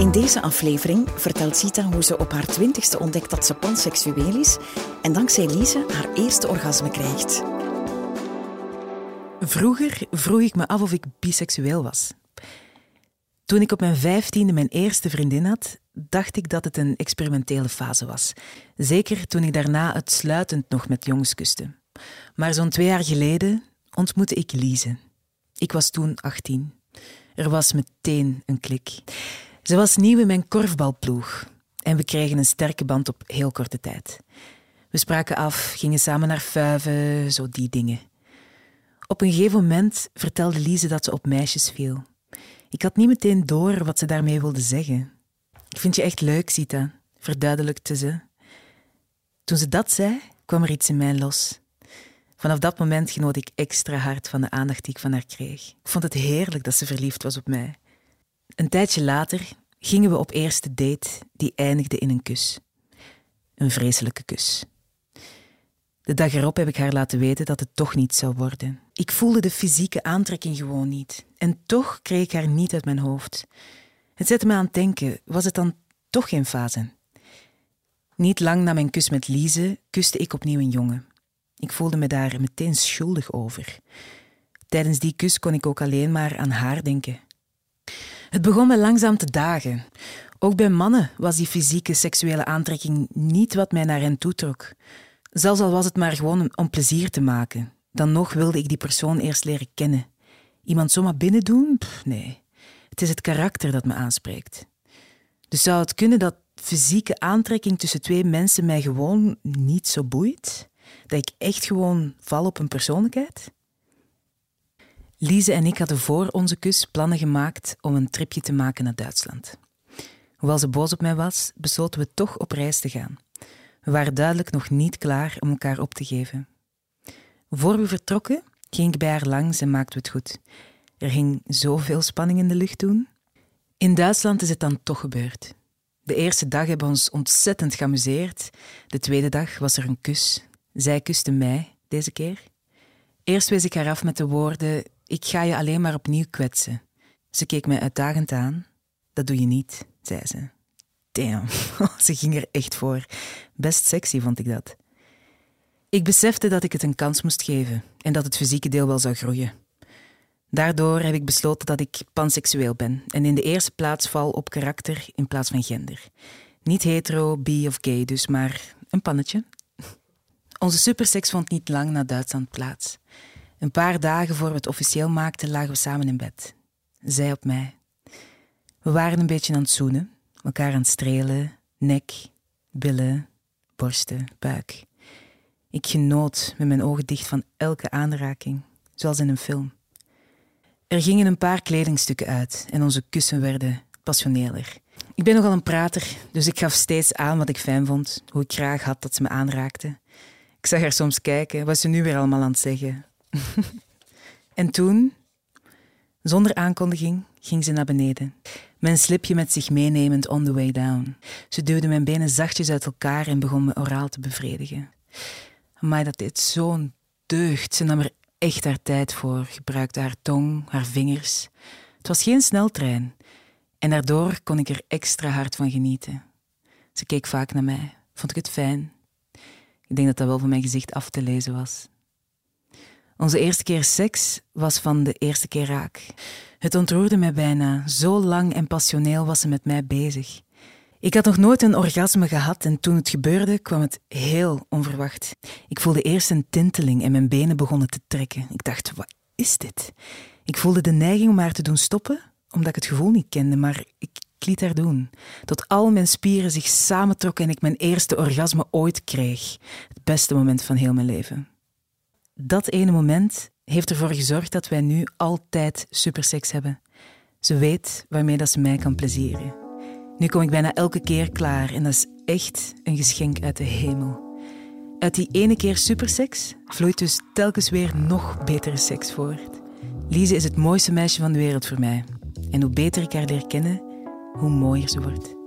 In deze aflevering vertelt Sita hoe ze op haar twintigste ontdekt dat ze panseksueel is en dankzij Lise haar eerste orgasme krijgt. Vroeger vroeg ik me af of ik biseksueel was. Toen ik op mijn vijftiende mijn eerste vriendin had, dacht ik dat het een experimentele fase was. Zeker toen ik daarna uitsluitend nog met jongens kuste. Maar zo'n twee jaar geleden ontmoette ik Lise. Ik was toen 18. Er was meteen een klik. Ze was nieuw in mijn korfbalploeg en we kregen een sterke band op heel korte tijd. We spraken af, gingen samen naar fuiven, zo die dingen. Op een gegeven moment vertelde Lise dat ze op meisjes viel. Ik had niet meteen door wat ze daarmee wilde zeggen. Ik vind je echt leuk, Sita, verduidelijkte ze. Toen ze dat zei, kwam er iets in mij los. Vanaf dat moment genoot ik extra hard van de aandacht die ik van haar kreeg. Ik vond het heerlijk dat ze verliefd was op mij. Een tijdje later gingen we op eerste date die eindigde in een kus. Een vreselijke kus. De dag erop heb ik haar laten weten dat het toch niet zou worden. Ik voelde de fysieke aantrekking gewoon niet. En toch kreeg ik haar niet uit mijn hoofd. Het zette me aan het denken, was het dan toch geen fase? Niet lang na mijn kus met Lise kuste ik opnieuw een jongen. Ik voelde me daar meteen schuldig over. Tijdens die kus kon ik ook alleen maar aan haar denken. Het begon me langzaam te dagen. Ook bij mannen was die fysieke seksuele aantrekking niet wat mij naar hen toetrok. Zelfs al was het maar gewoon om plezier te maken. Dan nog wilde ik die persoon eerst leren kennen. Iemand zomaar binnen doen? nee. Het is het karakter dat me aanspreekt. Dus zou het kunnen dat fysieke aantrekking tussen twee mensen mij gewoon niet zo boeit? Dat ik echt gewoon val op een persoonlijkheid? Lise en ik hadden voor onze kus plannen gemaakt om een tripje te maken naar Duitsland. Hoewel ze boos op mij was, besloten we toch op reis te gaan. We waren duidelijk nog niet klaar om elkaar op te geven. Voor we vertrokken, ging ik bij haar langs en maakten we het goed. Er ging zoveel spanning in de lucht toen. In Duitsland is het dan toch gebeurd. De eerste dag hebben we ons ontzettend geamuseerd. De tweede dag was er een kus. Zij kuste mij deze keer. Eerst wees ik haar af met de woorden: Ik ga je alleen maar opnieuw kwetsen. Ze keek mij uitdagend aan. Dat doe je niet, zei ze. Damn, ze ging er echt voor. Best sexy vond ik dat. Ik besefte dat ik het een kans moest geven en dat het fysieke deel wel zou groeien. Daardoor heb ik besloten dat ik panseksueel ben en in de eerste plaats val op karakter in plaats van gender. Niet hetero, bi of gay dus, maar een pannetje. Onze superseks vond niet lang na Duitsland plaats. Een paar dagen voor we het officieel maakten, lagen we samen in bed. Zij op mij. We waren een beetje aan het zoenen, elkaar aan het strelen, nek, billen, borsten, buik. Ik genoot met mijn ogen dicht van elke aanraking, zoals in een film. Er gingen een paar kledingstukken uit en onze kussen werden passioneler. Ik ben nogal een prater, dus ik gaf steeds aan wat ik fijn vond, hoe ik graag had dat ze me aanraakte. Ik zag haar soms kijken, wat ze nu weer allemaal aan het zeggen. en toen, zonder aankondiging, ging ze naar beneden. Mijn slipje met zich meenemend on the way down. Ze duwde mijn benen zachtjes uit elkaar en begon me oraal te bevredigen. Maar dat deed zo'n deugd. Ze nam er echt haar tijd voor, gebruikte haar tong, haar vingers. Het was geen sneltrein. En daardoor kon ik er extra hard van genieten. Ze keek vaak naar mij. Vond ik het fijn? Ik denk dat dat wel van mijn gezicht af te lezen was. Onze eerste keer seks was van de eerste keer raak. Het ontroerde mij bijna. Zo lang en passioneel was ze met mij bezig. Ik had nog nooit een orgasme gehad en toen het gebeurde kwam het heel onverwacht. Ik voelde eerst een tinteling en mijn benen begonnen te trekken. Ik dacht, wat is dit? Ik voelde de neiging om haar te doen stoppen, omdat ik het gevoel niet kende, maar ik liet haar doen. Tot al mijn spieren zich samentrokken en ik mijn eerste orgasme ooit kreeg. Het beste moment van heel mijn leven. Dat ene moment heeft ervoor gezorgd dat wij nu altijd superseks hebben. Ze weet waarmee dat ze mij kan plezieren. Nu kom ik bijna elke keer klaar en dat is echt een geschenk uit de hemel. Uit die ene keer superseks vloeit dus telkens weer nog betere seks voort. Lise is het mooiste meisje van de wereld voor mij. En hoe beter ik haar leer kennen, hoe mooier ze wordt.